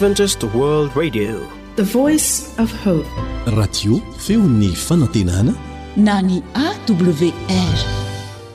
Adventist World Radio, the voice of hope. Radio feony fanantenana na ny AWR.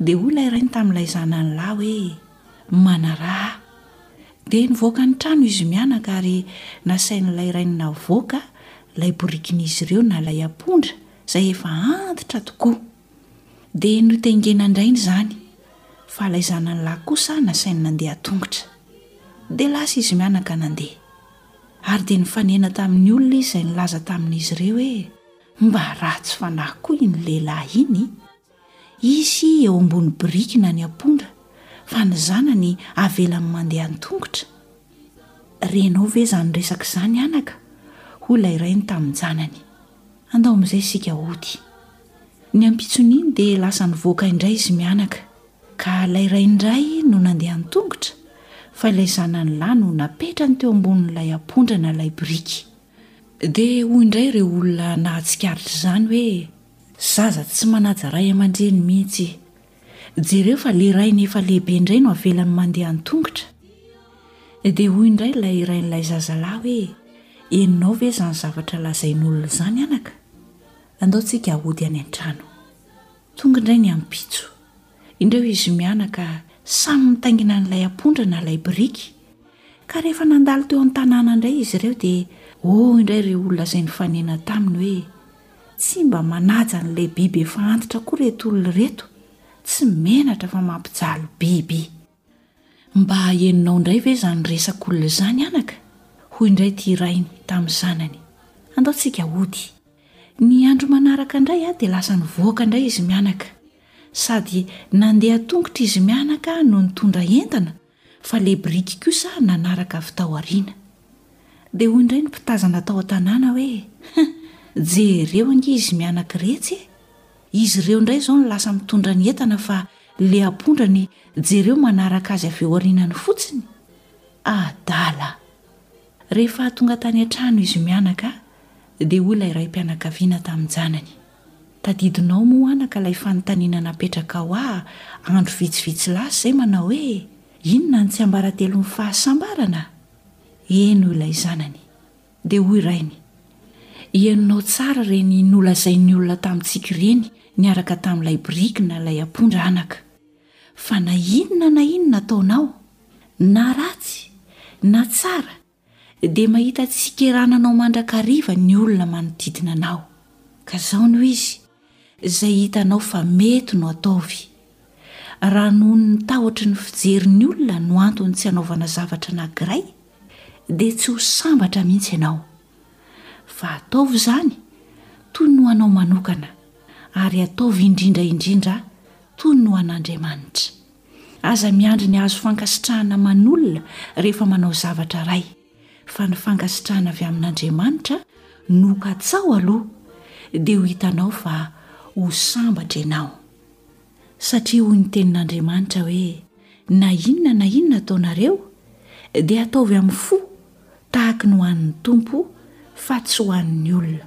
Dia hoy ilay rainy tamin'ilay zanany lahy hoe, Manaraha ahy. Dia nivoaka ny trano izy mianaka ary nasain'ilay rainy navoaka ilay borikin'izy ireo na ilay ampondra izay efa antitra tokoa. Dia notengenan-drainy izany, fa ilay zanany lahy kosa nasainy nandeha an-tongotra. Dia lasa izy mianaka nandeha. Ary dia nifanena tamin'ny olona izy izay nilaza tamin'izy ireo hoe, Mba ratsy fanahy koa iny lehilahy iny. Hisy eo ambony biriky na ny ampondra fa ny zanany avelany mandeha an-tongotra? Renao ve izany resaka izany anaka? hoy ilay rainy tamin-janany. Andao amin'izay isika hody. Ny ampitson'iny dia lasa nivoaka indray izy mianaka, ka ilay rainy indray no nandeha an-tongotra fa ilay zanany lahy no napetrany teo ambonin'ilay ampondra na ilay biriky. Dia hoy indray ireo olona nahatsikaritra izany hoe. Zaza tsy manaja ray aman-dreny mihitsy e! Jereo fa le rainy efa lehibe indray no avelany mandeha an-tongotra. Dia hoy indray ilay rain'ilay zazalahy hoe, henonao ve izany zavatra lazain'olona izany anaka? Andao tsika hody any an-trano. Tonga indray ny ampitso. Indreo izy mianaka samy mitaingina an'ilay apondra na ilay biriky. Ka rehefa nandalo teo an-tanàna indray izy ireo dia hoy indray ireo olona izay nifanena taminy hoe, Tsy mba manaja an'ilay biby efa antitra koa ireto olona ireto, tsy menatra fa mampijaly biby. Mba henonao indray ve izany resak'olona izany anaka? hoy indray ity rainy tamin'ny zanany. Andao tsika hody. Ny andro manaraka indray dia lasa nivoaka indray izy mianaka. Sady nandeha an-tongotra izy mianaka no nitondra entana fa le biriky kosa nanaraka avy tao aoriana. Dia hoy indray ny mpitazana tao an-tanàna hoe, Hein, jereo ange izy mianakiretsy e! Izy ireo indray izao no lasa mitondra ny entana fa le ampondrany jereo manaraka azy avy eo aorianany fotsiny! Adala! Rehefa tonga tany an-trano izy mianaka dia hoy ilay raim-pianakaviana tamin-janany, Tadidinao moa anaka ilay fanontaniana napetrakao ahy andro vitsivitsy lasa izay manao hoe, Inona ny tsiambaratelon'ny fahasambarana? Eny hoy ilay zanany. Dia hoy rainy, Henonao tsara ireny nolazain'ny olona tamintsika ireny niaraka tamin'ilay biriky na ilay ampondra anaka. Fa na inona na inona ataonao, na ratsy na tsara, dia mahita tsikera-na anao mandrakariva ny olona manodidina anao. Ka izao no izy, izay hitanao fa mety no ataovy. Raha noho ny tahotry ny fijerin'ny olona no antony tsy hanaovana zavatra anankiray, dia tsy ho sambatra mihitsy ianao. Fa ataovy izany toy ny ho anao manokana, ary ataovy indrindra indrindra toy ny ho an'Andriamanitra. Aza miandry ny hahazo fankasitrahana aman'olona rehefa manao zavatra iray, fa ny fankasitrahana avy amin'Andriamanitra no katsaho aloha, dia ho hitanao fa ho sambatra ianao. Satria hoy ny Tenin'Andriamanitra hoe, Na inona na inona ataonareo, dia ataovy amin'ny fo tahaka ny ho an'ny Tompo, fa tsy ho an'ny olona.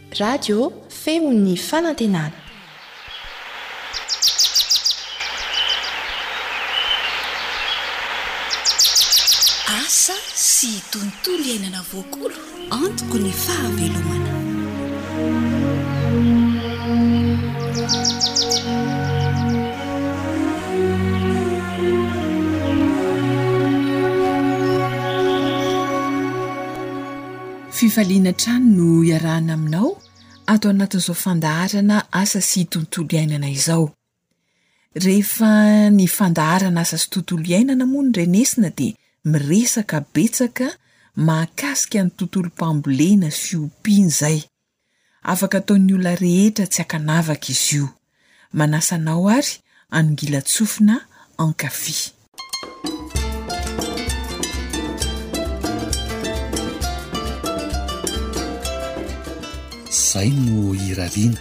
Radio feon' ny fanantenana. Asa sy tontolo iainana voakolo antoky ny fahavelomana. Fifaliana hatrany no iarahana aminao ato anatin'izao fandaharana Asa sy Tontolo Iainana izao. Rehefa ny fandaharana Asa sy Tontolo Iainana moa no renesina dia miresaka betsaka mahakasika ny tontolom-pambolena sy ompiana izay. Afaka ataon'ny olona rehetra tsy ankanavaka izy io. Manasa anao ary hanongilan-tsofina ankafy. Zay no irariana.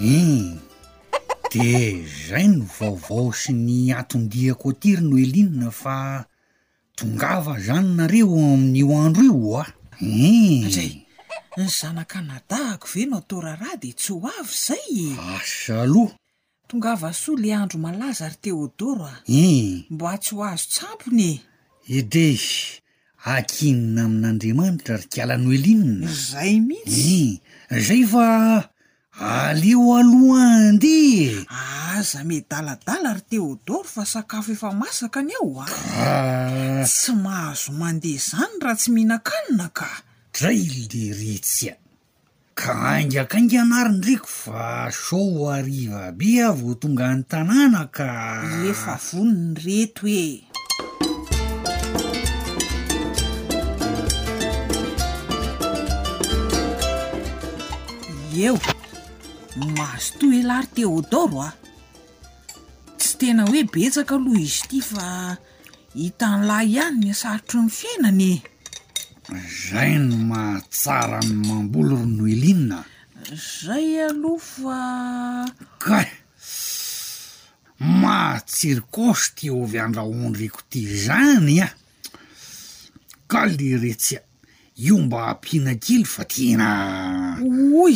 Humm. De zay no vaovao sy ny anton-diako aty ry Noeline fa tongava zany nareo amin'io andro io oa eh! Ny zanak'anadahako ve no atao raharaha dia tsy ho avy zay e! Asa aloha! Tongava soa le andro malaza ry Teodoro a! Eh! Mboa tsy ho azo tsampona e! Edeh! Akinina amin'Andriamanitra ry kala Noeline! Zay mihitsy! Eh! Zay fa Aleo aloha andeha e! Aza miadaladala ry Théodore fa sakafo efa masaka ny ao a! Dra! Tsy mahazo mandeha izany raha tsy mihinan-kanina ka! Dray Leritsià! Ka haingakaingana ary ny reko fa sao hariva be aho vao tonga any tanàna ka! Efa vonona ireto e! Ieo, mazotoa elah ry Théodoro a! Tsy tena hoe betsaka aloha izy ity fa hitan'lah ihany ny sarotry ny fiainana e! Izay no mahatsara ny mamboly ry Noeline a! Izay aloha fa. Kay! Mahatsiry kôsy ty ovy andrahondriko ty zany a! Kal i Retsia, io mba ampiana kely fa tena a! Oy!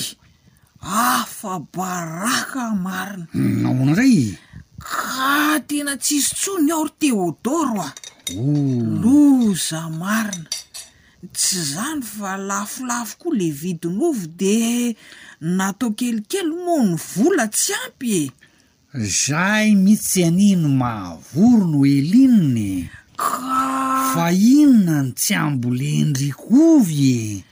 Afa-baraka marina! Nahoana indray e? Ka tena tsisy tsony ao ry Teodoro a! Ooh! Loza marina! Tsy izany fa lafolafo koa le vidin'ovy de natao kelikely moa ny vola tsy ampy e! Zay mitsy anie no mahavory no Eline e! Fa inona ny tsy ambolen-dry Kovy e!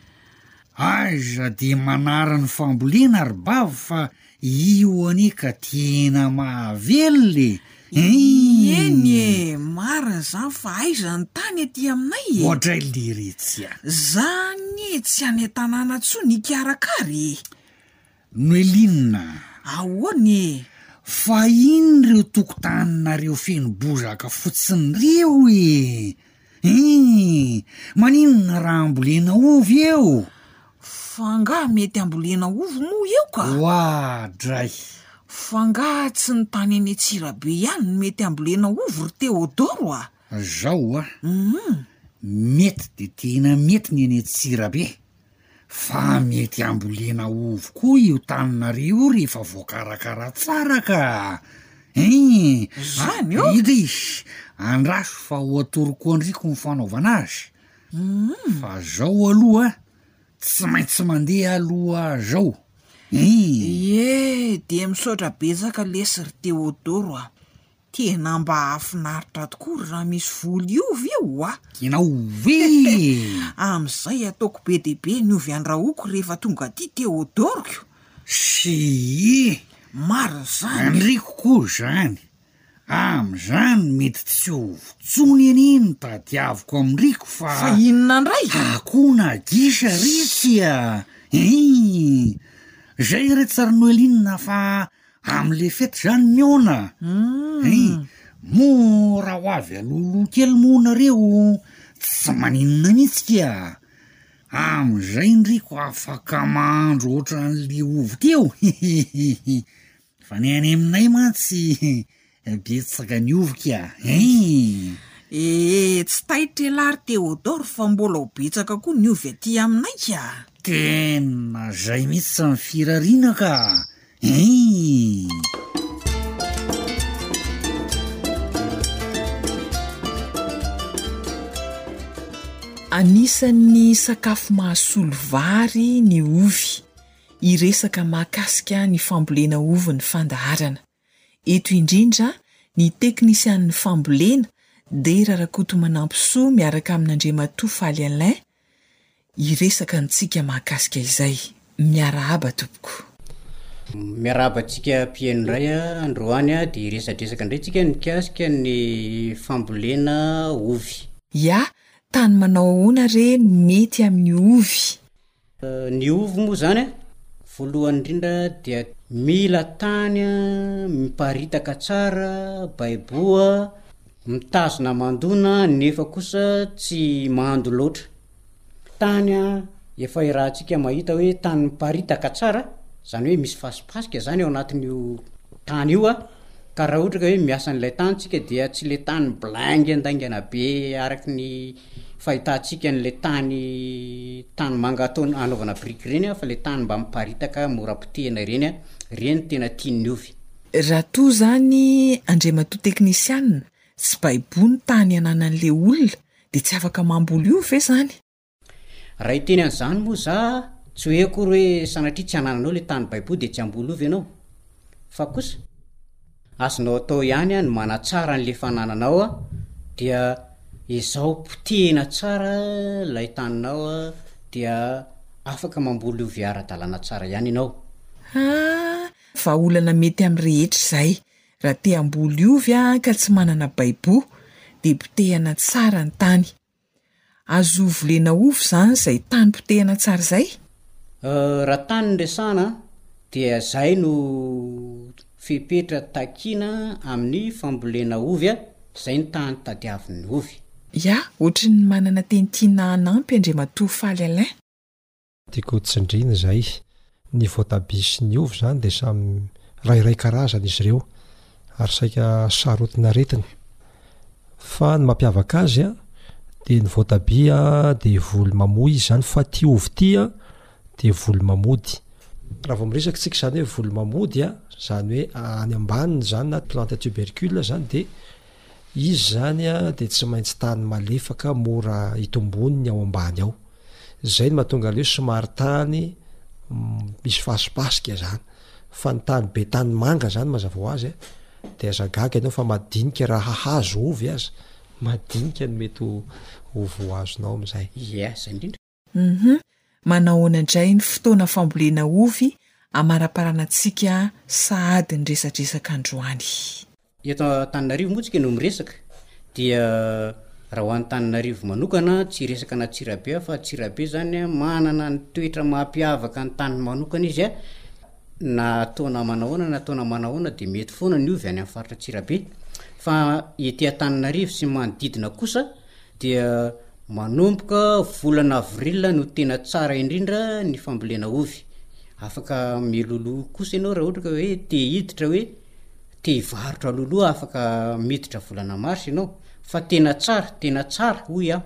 Aiza de manara ny fambolena ry bavy fa io anie ka tena mahavelona e! Eny e! Marina zany fa aiza ny tany aty aminay e! Oadray lery etsy a! Za anie tsy any an-tanàna tsony hikarakara e! Noeline a! Ahoana e! Fa inn reo tokotaninareo feno bozaka fotsiny reo e! Iih! Maninona raha ambolena ovy eo? Fa nga mety ambolena ovy moa eo ka? Oah! Dray! Fa nga tsy ny tany eny Antsirabe ihany no mety ambolena ovy ry Théodoro a! Zao a! Mety de tena mety ny eny Antsirabe. Fa mety hambolena ovy koa io taninareo io rehefa voakarakara tsara ka eeh! Bridish! Andraso fa ho atoroko an-driko ny fanaovana azy, fa zao aloha tsy maintsy mandeha aloha zao eeh! Ieh! Dia misaotra betsaka lesy ry Teodoro a! Tena mba hahafinaritra tokoa ry Ramisvoliova io oa! Tena oe e! Amin'izay ataoko be dia be ny ovy andrahoako rehefa tonga aty Teodoro-ko! Sii! Marina izany! Andriko koa izany! Amin'izany mety tsy ho ovy tsony anie no tadiaviko amindriko fa. Fa inona indray? Akoho na gisa re tsia! Hii! Izay re tsy ry Noeline fa Am le fety zany mihaona eh! Moa raha ho avy alohaloha kely moa nareo tsy maninona mihitsy kia! Am'zay ndry ko afaka mahandro ohatran'le ovy teo hihihihi! Fa ny any aminay mantsy Betsaka ny oviko a! Hein! Ee, tsy taitra elah ry Théodore fa mbola ho betsaka koa ny ovy aty aminay ka! Tena zay mihitsy tsy amin'ny firariana ka! Hein! Anisan'ny sakafo mahasolo vary ny ovy. Hiresaka mahakasika ny fambolena ovy ny fandaharana. Eto indrindra ny teknisianin'ny fambolena, Dera Rakotomanampisoa miaraka amin'Andriamatoa Faly Alain hiresaka amintsika mahakasika izay. Miarahaba tompoko. Miarahaba antsika mpihaino indray. Androany dia hiresadresaka indray tsika mikasika ny fambolena ovy. Ya, tany manao ahoana re no mety amin'ny ovy? Ny ovy moa zany a, voalohany indrindra dia mila tany miparitaka tsara, baiboa, mitazona hamandoana nefa kosa tsy mando loatra, tany efa irahantsika mahita hoe tany miparitaka tsara, zany hoe misy fasipasika zany ao anatin'io tany io a, ka raha ohatra ka hoe miasa an'ilay tany tsika dia tsy le tany blangy andaingana be araky ny fahitantsika an'ilay tany tany manga atao anaovana biriky ireny an, fa ilay tany mba miparitaka mora potehina ireny an, ireny no tena tian'ny ovy. Raha toa izany Andriamatoa teknisiana, tsy baiboho ny tany ananan'ilay olona dia tsy afaka mamboly ovy ve izany? Raha hiteny an'izany moa za, tsy hoe akory hoe sanatria tsy anananao ilay tany baiboho dia tsy hamboly ovy ianao. Fa kosa. Azonao atao ihany ny manatsara an'ilay fanananao dia izao potehina tsara ilay taninao dia afaka mamboly ovy ara-dalàna tsara ihany ianao. Ha, vahaolana mety amin'ny rehetra izay, raha te hamboly ovy ka tsy manana baiboa dia potehana tsara ny tany. Azo volena hova izany izay tany potehana tsara izay? Raha tany no resahana dia izay no fepetra takiana amin'ny fambolena ovy, izay ny tany tadiavin'ny ovy. Ya, ohatry ny manana teny tiana hanampy Andriamatoa Faly Alain. Tiako hotsindrina izay, ny voatabia sy ny ovy izany dia samy iray iray karazana izy ireo ary saika sarotin'aretina. Fa ny mampiavaka azy an, dia ny voatabia dia voly mamoa izy izany fa ity ovy ity an dia voly mamody. Raha vao miresaka isika izany hoe voly mamody an, izany hoe any ambaniny izany na plante tubercule izany dia. Izy izany dia tsy maintsy tany malefaka mora itomboany ny ao ambany ao. Izay no mahatonga an'io somary tany misy fasipasika izany. Fa ny tany be tanimanga izany mazava ho azy dia aza gaga ianao fa madinika raha hahazo ovy aza, madinika no mety ho voaazonao amin'izay. Ia, izay indrindra. Humm manahoana indray ny fotoana fambolena ovy amaraparanantsika sahady ny resadresaka androany. Eto Antananarivo moa tsika no miresaka dia raha ho any Antananarivo manokana tsy resaka ana Tsirabe aho fa Tsirabe zany a manana ny toetra maha mpiavaka ny taniny manokana izy a na taona manahoana na taona manahoana dia mety foana ny ovy any amin'ny faritra Tsirabe fa ety Antananarivo sy manodidina kosa dia manomboka volana avril no tena tsara indrindra ny fambolena ovy, afaka miloloha kosa ianao raha ohatra ka hoe te hiditra hoe te hivarotra loloha afaka miditra volana mars ianao, fa tena tsara, tena tsara hoy aho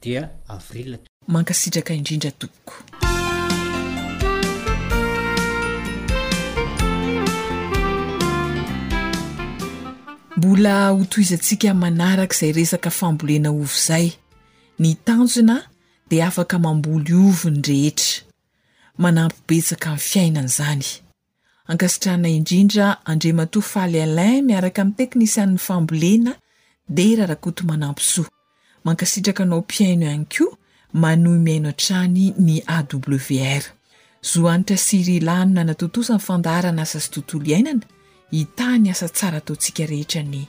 dia avril. Mankasitraka indrindra tompoko. Mbola ho tohizantsika manaraka izay resaka fambolena ovy izay. Ny tanjona dia afaka mamboly ovy ny rehetra. Manampy betsaka amin'ny fiainana izany. Ankasitrahana indrindra Andriamatoa Faly Alain miaraka amin'ny teknisianin'ny fambolena Dera Rakotomanampisoa. Mankasitraka anao mpihaino ihany koa manohy mihaino hatrany ny AWR. Zohanitra sy Rilano nanatontosa ny fandaharan'asa sy tontolo iainana, hitaha ny asa tsara ataontsika rehetra anie.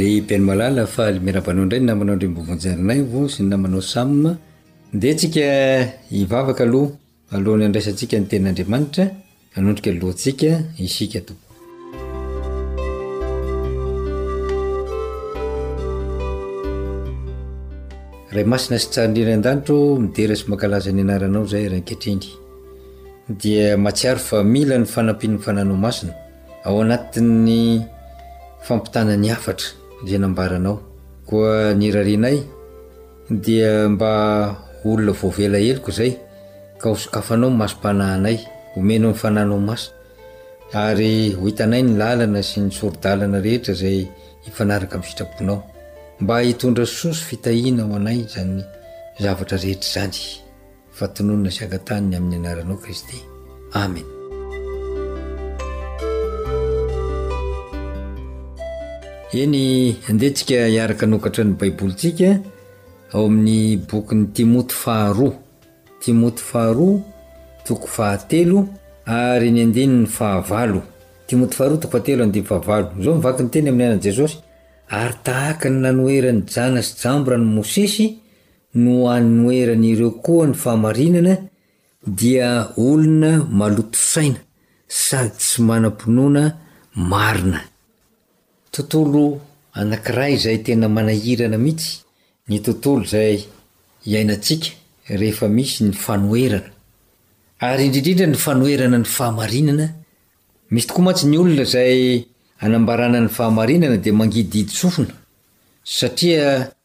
Ry Ben Malala faly miraba anao indray ny namanao Andriambovoanjarinaivo sy ny namanao Sam dia tsika hivavaka aloha Alohan'ny handraisantsika ny Tenin'Andriamanitra, hanondrika ny lohantsika isika tompoko. Ray Masina sy Tsara indrindra an-danitra ô, midera sy mankalaza ny Anaranao izahay ary ankehitriny dia mahatsiaro fa mila ny fanampian'ny Fananao Masina ao anatin'ny fampitana ny hafatra izay nambaranao. Koa ny irarianay, Dia mba ho olona voavela heloka izay, ka hosokafanao ny masom-panahinay, homenao ny Fananao Masina, ary ho hitanay ny lalana sy ny sori-dalana rehetra izay hifanaraka amin'ny sitraponao, mba hitondra soa sy fitahiana ho anay izany zavatra rehetra izany. fa tononina sy angatahiny ny amin'ny anaranao Kristy. Amena. Eny, andeha tsika hiaraka hanokatra ny Baibolintsika ao amin'ny bokin'ny Timoty faharoa. Timoty faharoa, toko fahatelo ary ny andininy fahavalo. Timoty faharoa, toko fahatelo, andininy fahavalo. Izao mivaky ny teny amin'ny anan'i Jesosy, ary tahaka ny nanoheran'ny jana sy jambra an'i Mosesy no anoheran'ireo koa ny fahamarinana dia olona maloto saina sady tsy manam-pinoana marina. Tontolo anankiray izay tena manahirana mihitsy ny tontolo izay iainantsika rehefa misy ny fanoherana, ary indrindrindra ny fanoherana ny fahamarinana, misy tokoa mantsy ny olona izay anambarana ny fahamarinana dia mangidihidy sofina satria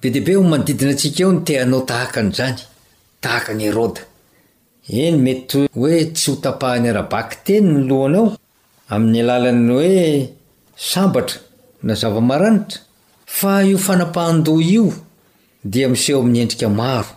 Be dia be ao manodidina antsika ao ny te hanao tahaka an'izany, tahaka an'i Heroda. Eny, mety hoe tsy ho tapahany ara-bakiteny ny lohanao, amin'ny alalan'ny hoe sambatra na zava-maranitra, fa io fanapahan-doha io dia miseho amin'ny endrika maro.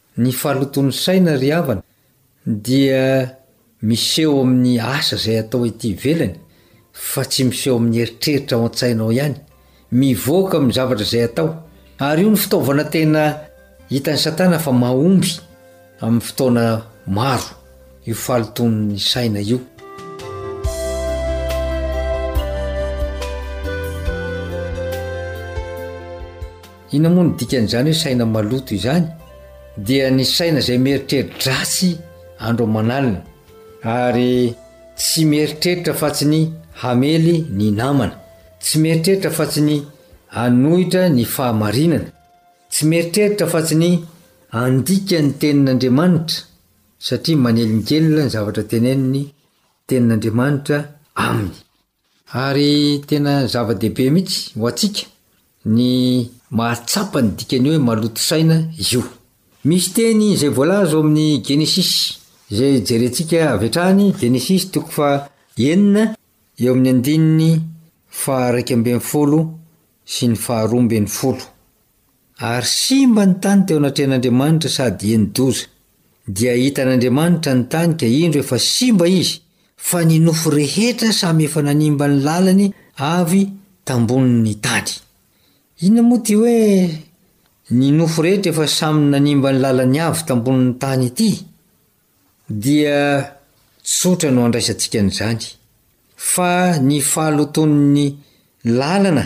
Ny fahalotoan'ny saina ry havana dia miseho amin'ny asa izay atao ety ivelany fa tsy miseho amin'ny eritreritra ao an-tsaina ao ihany, mivoaka amin'ny zavatra izay atao, ary io no fitaovana tena hitan'i Satana fa mahomby amin'ny fotoana maro. io falotoan'ny saina io. Inona moa no dikan'izany hoe saina maloto izany? Dia ny saina izay mieritreri-dratsy andro aman'alina ary tsy mieritreritra afa-tsy ny hamely ny namana, tsy mieritreritra afa-tsy ny hanohitra ny fahamarinana, tsy mieritreritra afa-tsy ny handika ny tenin'Andriamanitra Satria manelingelina ny zavatra tenenin'ny Tenin'Andriamanitra aminy. Ary tena zava-dehibe mihitsy ho antsika ny mahatsapa ny dikan'io hoe maloto saina io. Misy teny izay voalaza ao amin'ny Genesisy, izay jerentsika avy hatrany, Genesisy toko fahenina, eo amin'ny andininy faha-iraika ambin'ny folo sy ny faha-roa ambin'ny folo. Ary simba ny tany teo anatrehan'Andriamanitra sady heni-doza. Dia hitan'Andriamanitra ny tany ka indro efa simba izy, fa ny nofo rehetra samy efa nanimba ny lalany avy tambonin'ny tany. Inona moa ity hoe ny nofo rehetra efa samy nanimba ny lalany avy tambonin'ny tany ity? Dia tsotra no andraisantsika an'izany, fa ny fahalotoan'ny lalana,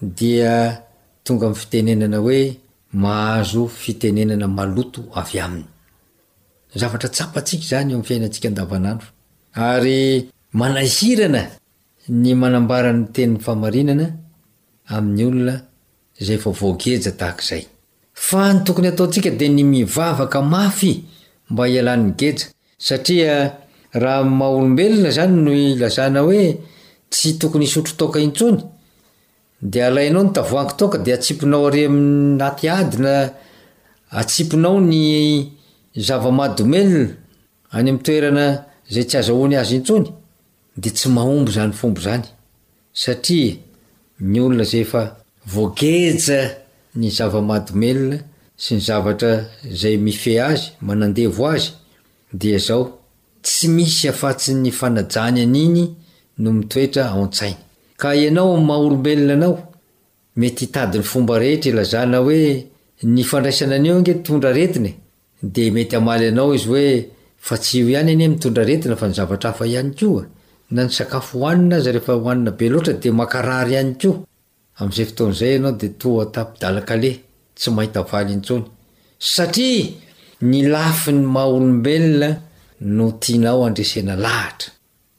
Dia tonga amin'ny fitenenana hoe mahazo fitenenana maloto avy aminy. Zavatra tsapantsika izany eo amin'ny fiainantsika andavanandro. Ary manahirana ny manambara ny tenin'ny fahamarinana amin'ny olona izay efa voageja tahaka izay. Fa ny tokony ataontsika dia ny mivavaka mafy mba hialan'ny geja, satria raha ny maha olombelona izany no ilazana hoe tsy tokony hisotro toaka intsony, dia alainao ny tavoahangy toaka dia atsipinao ary anaty ady na atsipinao ny zava-mahadomelina any amin'ny toerana izay tsy azahoany azy intsony, dia tsy mahomby izany fomba izany satria ny olona izay efa voageja ny zava-mahadomelina sy ny zavatra izay mifehy azy, manandevo azy, dia izao, tsy misy afatsy ny fanajany an'iny no mitoetra ao an-tsainy. Ka ianao amin'ny maha-olombelona anao, Mety hitady ny fomba rehetra ilazana hoe ny fandraisana anio ange nitondra aretina e! dia mety hamaly anao izy hoe fa tsy io ihany anie mitondra aretina fa ny zavatra hafa ihany koa, na ny sakafo hohanina aza rehefa hohanina be loatra dia mankarary ihany koa. Amin'izay fotoana izay ianao dia toa tapi-dalan-kaleha, tsy mahita valy intsony. Satria ny lafiny maha-olombelona no tianao handresena lahatra.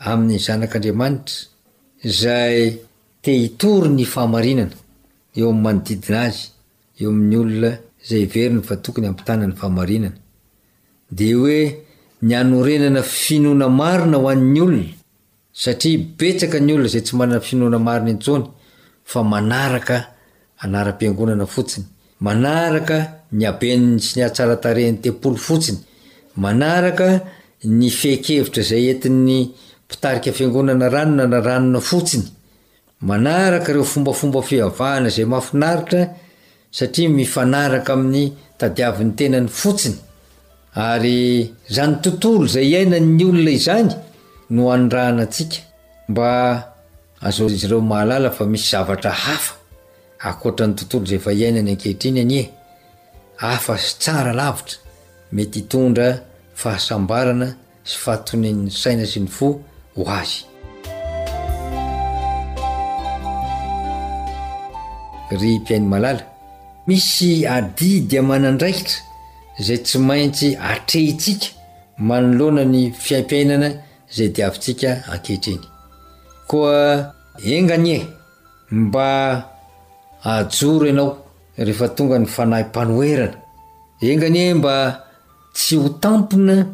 amin'ny Zanak'Andriamanitra izay te hitory ny fahamarinana eo amin'ny manodidina azy, eo amin'ny olona izay heveriny fa tokony hampitana ny fahamarinana, dia hoe ny hanorenana finoana marina ho an'ny olona, satria betsaka ny olona izay tsy manana finoana marina intsony fa manaraka anaram-piangonana fotsiny, manaraka ny haben'ny sy ny hatsaratarehin'ny tempoly fotsiny, manaraka ny fehin-kevitra izay entin'ny mpitarika fiangonana ranona na ranona fotsiny, manaraka ireo fombafomba fivavahana izay mahafinaritra satria mifanaraka amin'ny tadiavin'ny tenany fotsiny, Ary izany tontolo izay iainan'ny olona izany no anondrahana antsika mba hahazoan'izy ireo mahalala fa misy zavatra hafa ankoatra ny tontolo izay efa iainany ankehitriny anie, hafa sy tsara lavitra, mety hitondra fahasambarana, sy fahatonian'ny saina sy ny fo ho azy. Ry mpihaino malala, misy adidy aman'andraikitra izay tsy maintsy atrehintsika manoloana ny fiaimpiainana izay diavintsika ankehitriny. Koa enga anie mba hajoro ianao rehefa tonga ny Fanahy mpanoherana. Enga anie mba Tsy ho tampina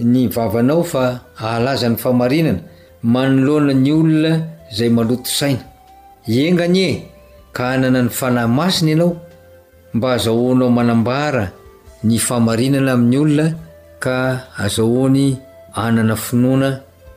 ny vavanao fa ahalaza ny famarinana manoloana ny olona izay maloto saina. Enga anie ka hanana ny Fanahy Masina ianao mba hazahoanao manambara ny famarinana amin'ny olona ka hazahoany hanana finoana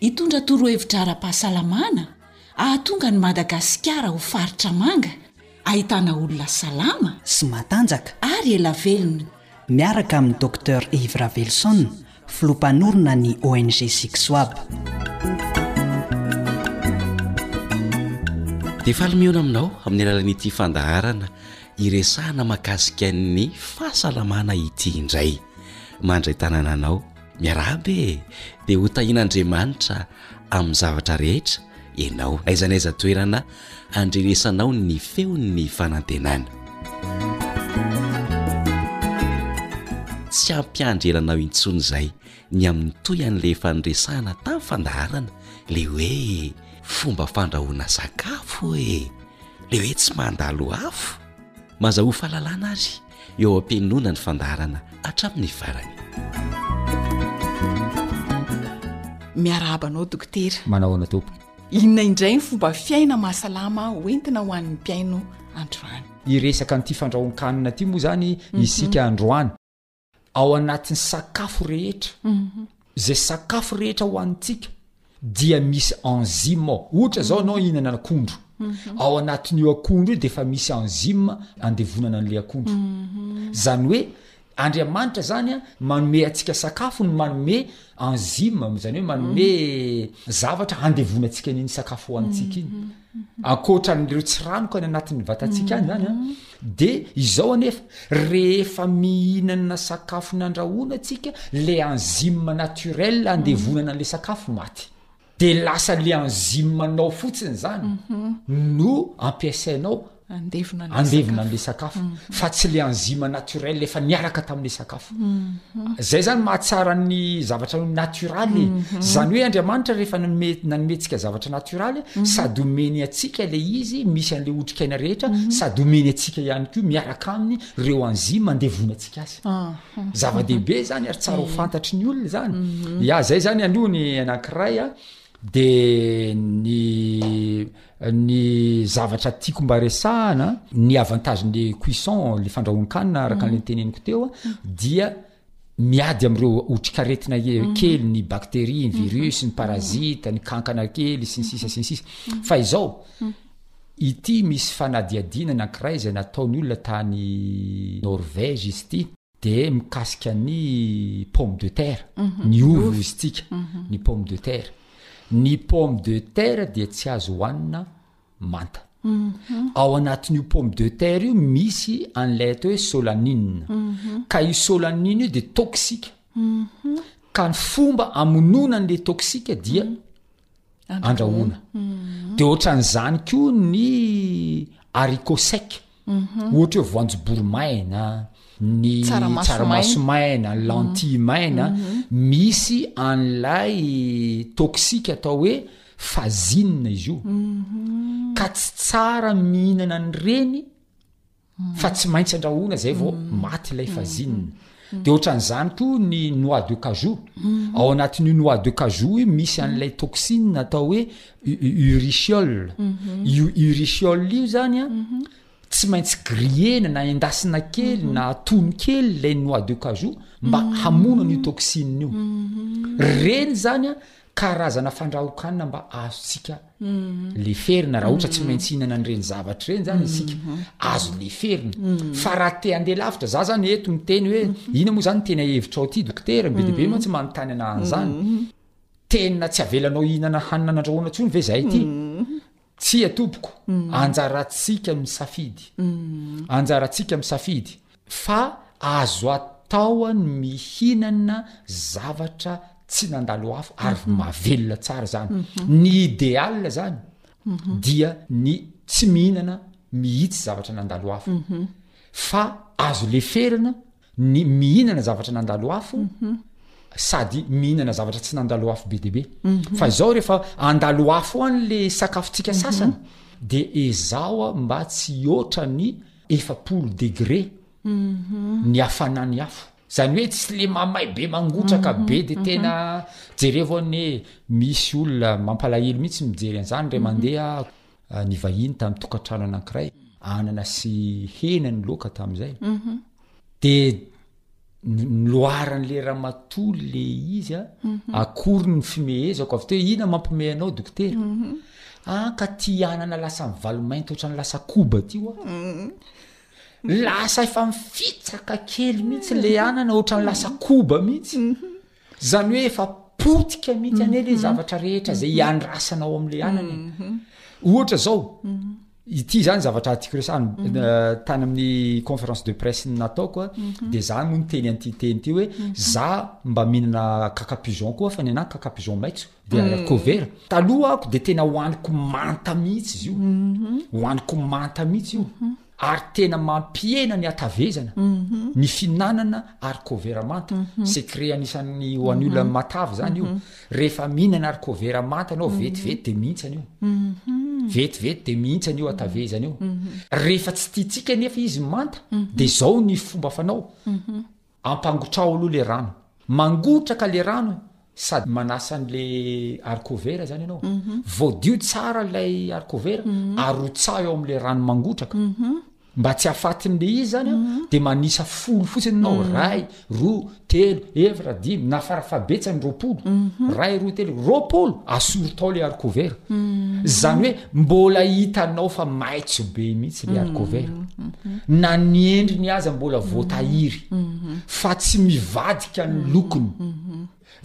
Hitondra torohevitra ara-pahasalamana hahatonga an'i Madagasikara ho faritra manga, ahitana olona salama, sy matanjaka, ary ela velona. miaraka amin'i Docteur Yves Raveloson, filoha mpanorina ny ONG Sixwab. Dia faly mihaona aminao amin'ny alalan'ity fandaharana iresahana mahakasika ny fahasalamana ity indray. Mandray tanana anao. Miarahaba e! Dia ho tahian'Andriamanitra amin'ny zavatra rehetra ianao, aiza n'aiza toerana handrenesanao ny feon'ny fanantenana. Tsy hampiandry ela anao intsony izay ny amin'ny tohian'ilay efa niresahana tamin'ny fandaharana, ilay hoe fomba fandrahoana sakafo e! Ilay hoe tsy mandalo afo! Mazahoa fahalalana ary. eo am-pihainoana ny fandaharana hatramin'ny farany. Miarahaba anao dokotera. Manao ahoana tompoko? Inona indray ny fomba fiaina mahasalama hoentina ho an'ny mpihaino androany? Hiresaka an'ity fandrahoan-kanina ity moa izany isika androany. ao anatin'ny sakafo rehetra mhm. zay sakafo rehetra ho antsika dia misy enzima ao ohatra zao anao hihinana akondro mhm. ao anatin'io akondro io de efa misy enzima andevonana an'la akondro mhm. zany hoe andriamanitra zany a manome atsika sakafo ny manome Enzyme am, izany hoe manome zavatra handevonantsika an'iny sakafo hohanintsika iny. Ankoatra an'ireo tsiranoka any anatin'ny vatantsika any zany an, dia izao anefa, rehefa mihinana sakafo nandrahoana tsika, le enzyme naturel handevonana an'le sakafo maty. de lasa le enzime nao fotsiny zany no ampiasainao andevona an'le andevona an'le sakafo mm. fa tsy le enzime naturel efa niaraka tamin'le sakafo mm-hmm. zay zany mahatsara ny zavatra naturaly mm-hmm. zany hoe andriamanitra rehefa nanome nanometsika zavatra naturaly mm-hmm. sady omeny atsika le izy misy an'le otrikaina rehetra sady omeny atsika ihany koa miaraka aminy reo enzime andevona atsika azy ah. zava-dehibe zany ary tsara ho fantatry ny olona zany mhm. ya zay zany aloha ny anankiray a de ny ny zavatra tiako mba resahana ny avantagen'le cuisson le fandrahoan-kanina araka mhm. le nteneniko teo a mhm. dia miady am'ireo otrikaretina mhm. kely ny bacteria ny mhm. virus ny parazita ny kankana kely sy ny sisa sy ny sisa mhm. fa izao Ity misy fanadihadiana anankiray izay nataon'ny olona tany Norvège izy ity dia mikasika ny pomme de terre, ny ovy hoy isika, ny pomme de terre. Ny pomme de terre dia tsy azo hohanina manta. Ao anatin'io pomme de terre io misy an'ilay atao hoe solanine. Ka io solanine io dia toxique. Ka ny fomba amonoana an'ilay toxique dia andrahoana mhm. de ohatran'izany koa ny aricosec mhm. ohatra hoe voanjobory maina ny tsaramaso maina ny lentille mhm. maina misy an'ilay toksika atao hoe fazina izy io ka tsy tsara mihinana ny reny fa tsy maintsy andrahoana izay vao mm. maty ilay mm. fazine mm. de ohatran'izany koa ny noix de cajou ao anatin'io noix de cajou i misy an'ilay toxine atao hoe uriciol mhm. io uriciol io zany a mhm. tsy maintsy griena na endasina kely mhm. na atony kely ilay noix de cajou mba hamono an'io toxine io reny zany a karazana fandrahokanina mba azontsika leferina raha ohatra tsy maintsy hinana an'ireny zavatra ireny zany isika azo leferina fa raha te andeha lavitra za zany eto miteny hoe ina moa zany tena hevitra ao ty dokotera be de be mantsy manontany anahany zany tena tsy avelanao hinana hanina nandrahoana tsony ve zay ty Tsia tompoko, anjarantsika ny misafidy. Anjarantsika ny misafidy, fa azo atao ny mihinana zavatra tsy nandalo afo ary mahavelona tsara izany. Ny ideal izany dia ny tsy mihinana mihitsy zavatra nandalo afo, fa azo leferina, ny mihinana zavatra nandalo afo mhm. sady mihinana zavatra tsy nandalo afo be debe mhm. fa izao rehefa andalo afo any le sakafontsika mhm. sasana de ezao a mba tsy oatra ny efapolo degre ny afanany afo zany hoe tsy le mamay be mangotraka be de tena jerevo any hoe misy olona mampalahelo mihitsy mijery an'izany re mandeha nivahiny tamin'ny tokantrano anankiray anana sy hena ny loaka tamin'izay mhm. de nyloaran'le raha matoly le izy a mhm. akory ny fimehezako avy teo ina mampome anao dokotera mhm. ah, ka ti anana lasa mivalomainty ohatra ny lasa koba ty oa lasa efa mifitsaka kely mihitsy le anana ohatra ny lasa koba mihitsy Zany hoe efa potika mihitsy anie le mhm. zavatra rehetra izay mhm. iandrasana ao am'le anana e. mhm. ohatra zao ity zany zavatra atiko resany eh, tany amin'ny conférence de presse nataoko a eh, de za moa ny teny an'ity teny ity hoe za mba mihinana kakapizon koa fa ny anay kakapizon maitso de arakao vera taloha ako de tena hohaniko manta mihitsy izy io hohaniko manta mihitsy io ary tena mampihena ny hatavezana ny fihinanana arkovera manta secret anisan'ny ho an'ny olona matavy zany io rehefa mihinana arkovera manta anao vetivety de mihintsana io vetivety de mihintsana io hatavezana io rehefa tsy tiantsika nefa izy manta de zao ny fomba fanao Ampangotraho aloha le rano. Mangotraka le rano e! Sady manasa an'le haricot-vert zany ianao. Voadio tsara ilay haricot-vert, arotsaho eo amin'le rano mangotraka. Mba tsy hahafatin'le izy zany an, dia manisa folo fotsiny ianao, iray, roa, telo, efatra, dimy, na farafahabetsany roapolo. Iray, roa, telo, roapolo! Asory tao le haricot-vert. Izany hoe. Mbola hitanao fa maitso be mihitsy le arcover na ny endriny aza mbola voatahiry fa tsy mivadika ny lokony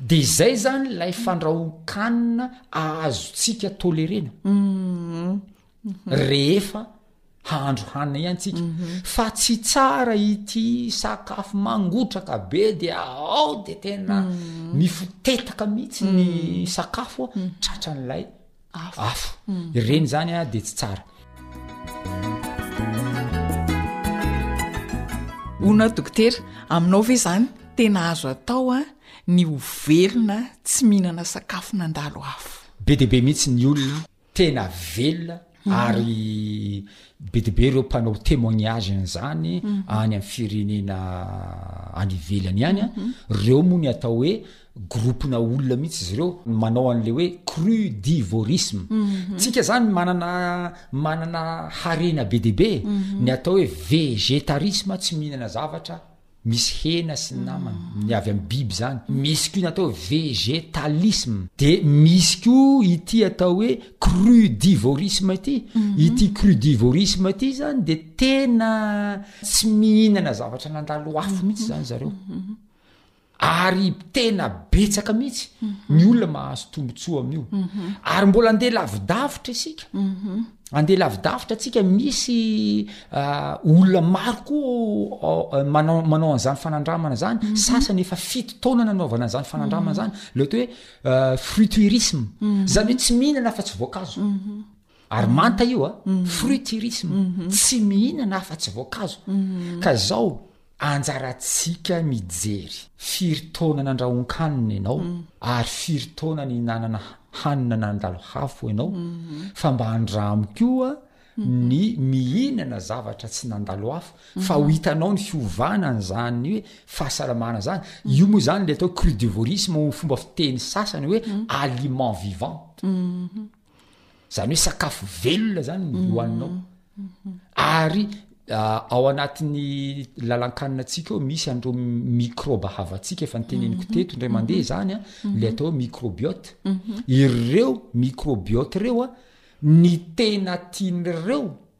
de zay zany lay fandrahoan-kanina ahazotsika tolerena rehefa hahandro hanina ihany tsika mhm. fa tsy tsara ity sakafo mangotraka be de aao de tena mhm. mifotetaka mihitsy ny mhm. sakafo a tratra n'ilay afo ireny zany a de tsy tsara ona dokotera aminao ve zany tena azo atao a ny ho velona tsy mihinana sakafo nandalo afo be de be mihitsy ny olona tena velona ary be de be reo mpanao temoignage an'zany mhm. any am firenena any ivelany any a mhm. reo moa ny atao hoe gropina olona mihitsy izy reo manao an'le hoe cru divorisme mhm. tsika zany manana manana harena be de be ny atao hoe vegetarisme tsy mihinana zavatra Misy hena sy namany, ny avy amin'ny biby izany. Misy koa ny atao hoe végétalisme. Dia misy koa ity atao hoe crudivorisme ity. Ity crudivorisme ity izany dia tena tsy mihinana zavatra nandalo afo mihitsy izany zareo. Ary tena betsaka mihitsy ny olona mahazo tombontsoa amin'io. Ary mbola andeha lavidavitra isika. Andeha lavidavitra tsika misy olona maro koa manao manao an'izany fanandramana zany mhm. sasany efa fito taona nanaovana an'izany mhm. fanandramana zany le ohatry hoe fruiturisme mhm. zany hoe tsy mihinana afa-tsy voankazo ary manta io a fruiturisme tsy mihinana afa-tsy voankazo ka zao Anjarantsika mijery firy taona nandrahoan-kanina ianao ary firy taona nihinanana hanina nandalo hafo ianao fa mba andramo koa ny mihinana zavatra tsy nandalo hafo fa ho hitanao ny fiovana an'izany hoe fahasalamana izany. Io moa izany ilay atao hoe crudivorisme ho fomba fiteny sasany hoe aliment vivant. zany hoe sakafo velona zany ny hoaninao mhm. ary ah, ao anatin'ny lalankanina antsika eo misy an'ireo microba havantsika efa ny teneniko mhm. teto indray mandeha mhm. zany a ah, le atao hoe microbiote ireo microbiote ireo a ah, ny tena tian'ireo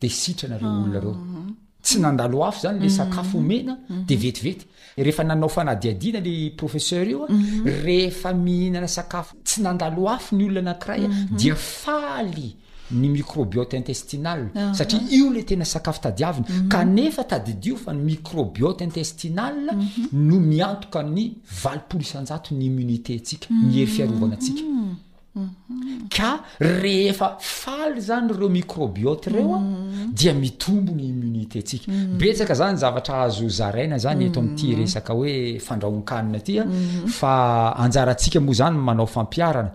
de sitrana reo olona reo tsy nandalo hafo zany le sakafo omena de vetivety rehefa nanao fanadiadiana le professeur io a rehefa mihinana sakafo tsy nandalo hafo ny olona anakiray a dia faly ny microbiote intestinal satria io le tena sakafo tadiaviny kanefa tadidio fa ny microbiote intestinal no miantoka ny valopolo isanjato ny immunité antsika ny hery fiarovana antsika Ka rehefa faly zany ireo microbiote ireo a, dia mitombo ny immunité-ntsika. Betsaka zany zavatra azo zaraina zany eto amin'ity resaka hoe fandrahoan-kanina ity a, fa anjarantsika moa zany manao fampiharana.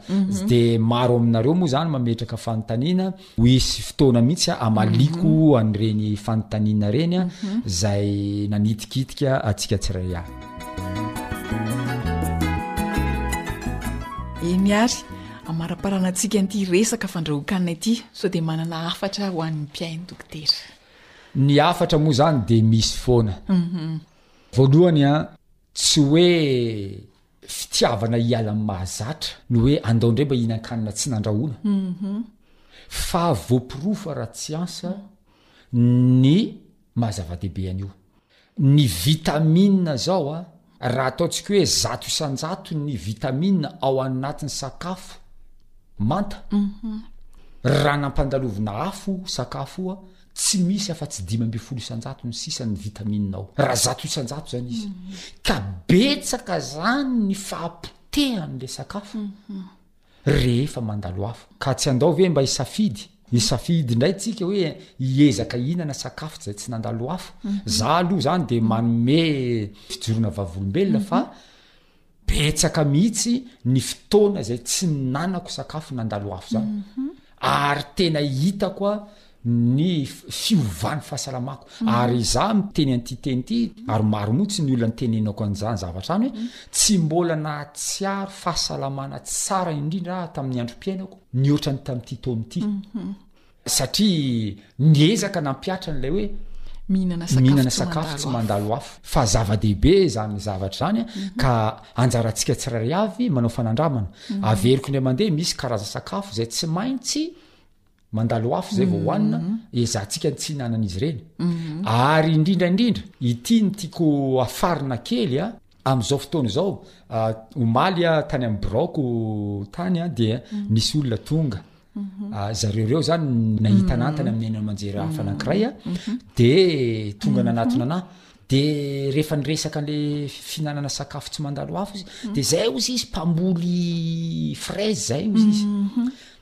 Dia maro aminareo moa zany mametraka fanontaniana Ho hisy fotoana mihitsy hamaliako an'ireny fanontaniana ireny izay nanitikitika antsika tsirairay avy. Eny ary, amaraparana antsika an'ity resaka fandrahoan-kanina ity, sao dia manana hafatra ho an'ny mpihaino Dokotera. Ny hafatra moa izany dia misy foana. Voalohany, tsy hoe. Fitiavana hiala amin'ny mahazatra. Ny hoe andao indray mba hihinan-kanina tsy nandrahoina. Fa voaporofo ara-tsiansa ny maha zava-dehibe an'io. Ny vitamina izao a, raha ataontsika hoe zato isan-jato ny vitamina ao anatin'ny sakafo manta, raha nampandalovina afo io sakafo io a, tsy misy afa-tsy dimy ambin'ny folo isan-jato ny sisa ny vitamina ao raha zato isan-jato zany izy ka betsaka zany ny fahapotehan'la sakafo rehefa mandalo afo ka tsy andao ve mba hisafidy isafidy indray tsika hoe hiezaka hihinana sakafo zay tsy nandalo afo za aloha zany de manome fijorona vavolombelona fa betsaka mihitsy ny fotoana izay tsy ninanako sakafo nandalo afo zany mhm. ary tena hitako a ny fiovan'ny fahasalamako mhm. ary iza miteny an'ity teny ity ary maro moa tsy ny olona nytenenako an'izany zavatra any hoe mhm. tsy mbola nahatsiaro fahasalamana tsara indrindra tamin'ny androm-piainako ny oatra ny tamin'ity taona ity satria niezaka nampihatra an'ilay hoe mihinana sakafo tsy mandalo afo fa zava-dehibe izany zavatra izany mhm. ka anjarantsika tsirairay avy manao fanandramana mhm. averiko indray mandeha misy karaza sakafo izay tsy maintsy mandalo afo izay vao hohanina mhm. ezantsika ny tsy hinanan'izy ireny ary indrindraindrindra ity ny tiako afarina kely a Amin'izao fotoana izao, omaly aho tany amin'ny biraoko tany dia mhm. nisy olona tonga Mhm. Ah, zareo reo zany nahita mhm. anantany amin'ny aina manjery mhm. hafa nankiray a de tonga nanatona anah de rehefa nyresaka an'le fihinanana sakafo tsy mandalo hafo izy de zay ozy izy mpamboly frais zay ozy izy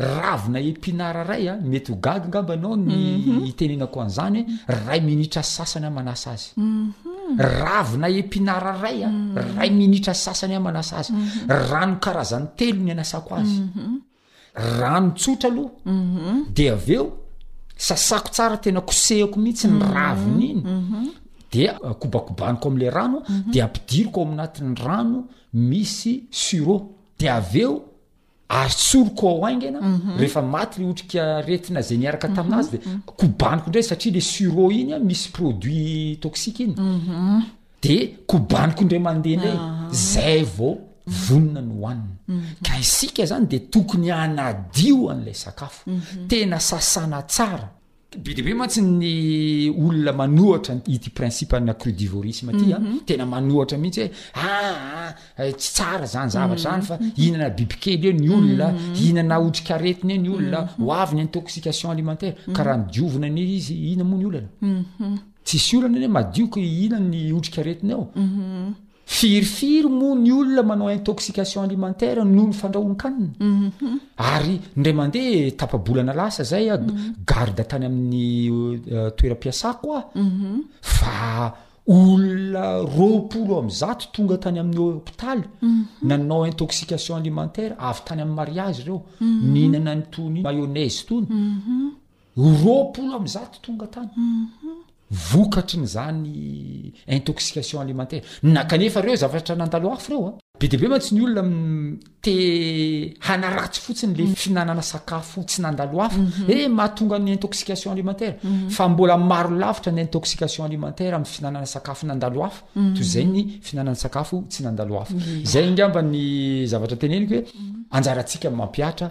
Ravina epinard iray a, mety ho gaga angamba ianao ny hitenenako an'izany hoe iray minitra sy sasany aho manasa azy. Ravina epinard iray a, iray minitra sy sasany aho manasa azy. Rano karazany telo ny anasako azy. Rano tsotra aloha, dia avy eo sasako tsara tena kosehiko mihitsy ny ravina iny, dia kobakobaniko amin'ilay rano, dia ampidiriko ao anatin'ny rano misy sirop, dia avy eo. ary tsoriko ao aingana mhm. rehefa maty le otrika retina zay niaraka mhm. taminazy de mhm. kobaniko indray satria le suro iny a misy produit toxique iny de kobaniko indray mandeha indray ah. zay vao vonona ny hohanina ka isika zany de tokony anadio an'ilay sakafo tena sasana tsara Be dia be mantsy ny olona manohatra ity principe-na crudivorisme ity an, mhm. tena manohatra mihitsy hoe aa ah, ah, ah, eh, tsy tsara zany zavatra mhm. zany fa hihinana bibikely eo ny olona, mhm. hihinana otrikaretina eo ny olona, ho avy ny intoxication alimentaire, ka raha nidiovina ny izy hihina moa ny olana. Tsisy olana anie madioka hihina ny otrikaretina eo. Firifiry moa ny olona manao intoxication alimentaire noho ny fandrahoan-kanina? Ary indray mandeha tapa-bolana lasa izay aho garde tany amin'ny toeram-piasako aho fa olona roapolo amby zato tonga tany amin'ny hopitaly nanao intoxication alimentaire avy tany amin'ny mariazy ireo, nihinana an'itony mayonnaise itony. ho roapolo amby zato tonga tany vokatry ny zany intoxication alimentaire na kanefa reo zavatra nandalo hafo reo a be de be mantsy ny olona te hanaratsy fotsiny le finanana sakafo tsy nandalo hafo e eh, mahatonga ny intoxication alimentaire fa mbola maro lavitra ny intoxication alimentaire amin'ny finanana sakafo nandalo hafo to zay ny finanana sakafo tsy nandalo hafo zay angamba ny zavatra teneniko hoe anjaratsika mampiatra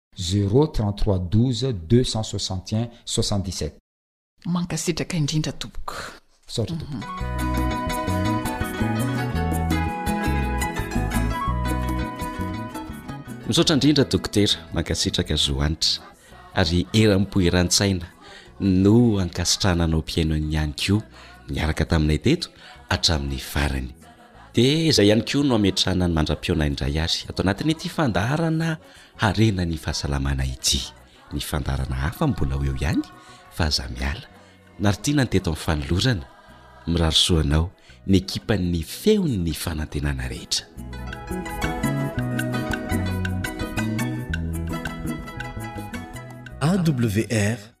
Zéro trente trois douze deux cent soixante et un soixante dix sept. Mankasitraka indrindra tompoko. Misaotra tompoko. Misaotra indrindra dokotera, mankasitraka zo hanitra ary eram-po eran-tsaina no ankasitrahana anao mpihaino ihany koa niaraka taminay teto hatramin'ny farany. Dia izay ihany koa no hametrahana ny mandra-pihaona indray ary ato anatin'ity fandaharana Harena ny fahasalamana ity. Ny fandaharana hafa mbola ho eo ihany fa aza miala. Naritina ny teto amin'ny fanolorana. Mirary soa anao ny ekipan'ny Feon'ny fanantenana rehetra. AWR.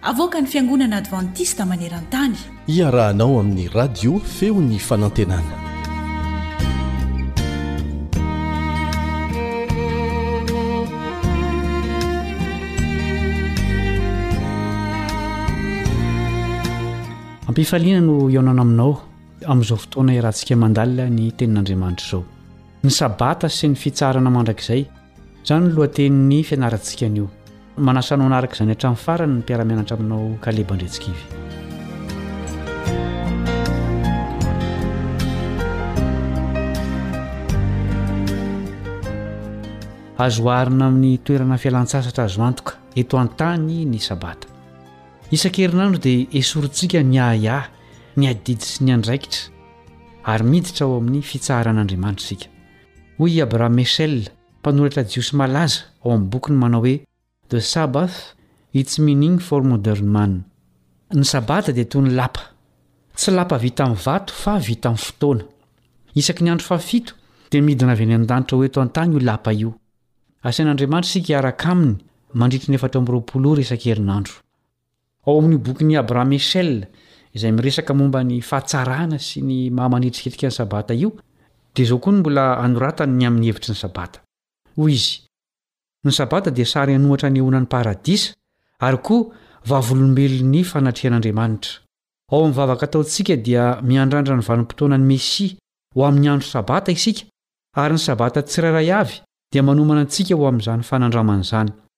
Avoakan'ny Fiangonana Advantista maneran-tany. Iarahanao amin'ny Radio Feon'ny Fanantenana. Ampifaliana no hihaonana aminao amin'izao fotoana iarahantsika mandalina ny tenin'Andriamanitra izao. Ny Sabata sy ny Fitsaharana Mandrakizay, izany no lohatenin'ny fianarantsika anio. Manasa anao hanaraka izany hatramin'ny farany ny mpiara-mianatra aminao Caleb Andriantsikivy. Azo oharina amin'ny toerana fialan-tsasatra azo antoka eto an-tany ny Sabata. Isan-kerinandro dia esorintsika ny ahiahy, ny adidy sy ny andraikitra. ary miditra ao amin'ny fitsaharan'Andriamanitra isika. Hoy i Abraham Heschel, mpanoratra jiosy malaza, ao amin'ny bokiny manao hoe The Sabbath, Its Meaning for Modern Man, Ny Sabata dia toy ny lapa. Tsy lapa vita amin'ny vato fa vita amin'ny fotoana. Isaky ny andro fahafito, dia midina avy any an-danitra ho eto an-tany io lapa io. Asain'Andriamanitra isika hiaraka aminy mandritra ny efatra amby roapolo ora isan-kerinandro. Ao amin'io bokin'i Iabra Mechel, izay miresaka momba ny fahatsarana sy ny maha manetriketrika ny Sabata io, dia izao koa no mbola anoratany ny amin'ny hevitry ny Sabata. Hoy izy, Ny Sabata dia sary an'ohatra anehoana ny paradisa ary koa vavolombelon'ny fanatrehan'Andriamanitra. Ao amin'ny vavaka ataontsika dia miandrandra ny vanim-potoana ny Mesia ho amin'ny andro Sabata isika, ary ny Sabata tsirairay avy dia manomana antsika ho amin'izany fanandramana izany.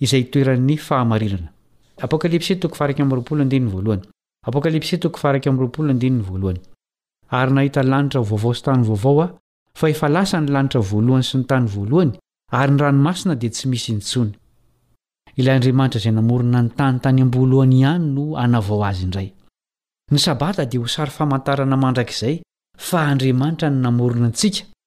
izay itoeran'ny fahamarinana. Apokalypsy toko faha iraika amby roapolo andininy voalohany Apokalypsy toko faha iraika amby roapolo andininy voalohany Ary nahita lanitra ho vaovao sy tany vaovao aho, fa efa lasa ny lanitra voalohany sy ny tany voalohany, ary ny ranomasina dia tsy misy intsony. Ilay Andriamanitra izay namorona ny tany tany am-boalohany ihany no hanavao azy indray. Ny Sabata dia ho sary famantarana mandrakizay fa Andriamanitra no namorona antsika,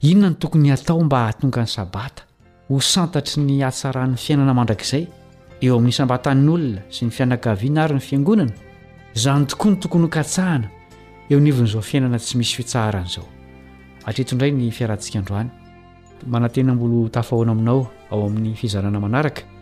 Inona no tokony hatao mba hahatonga ny Sabata ho santatry ny hatsaran'ny fiainana mandrakizay eo amin'ny isam-batan'ny olona sy ny fianakaviana ary ny Fiangonana? Izany tokoa no tokony hokatsahana eo anivon'izao fiainana tsy misy fitsaharana izao. Hatreto indray ny fiarahantsika androany. Manantena mbola ho tafahaona aminao ao amin'ny fizarana manaraka.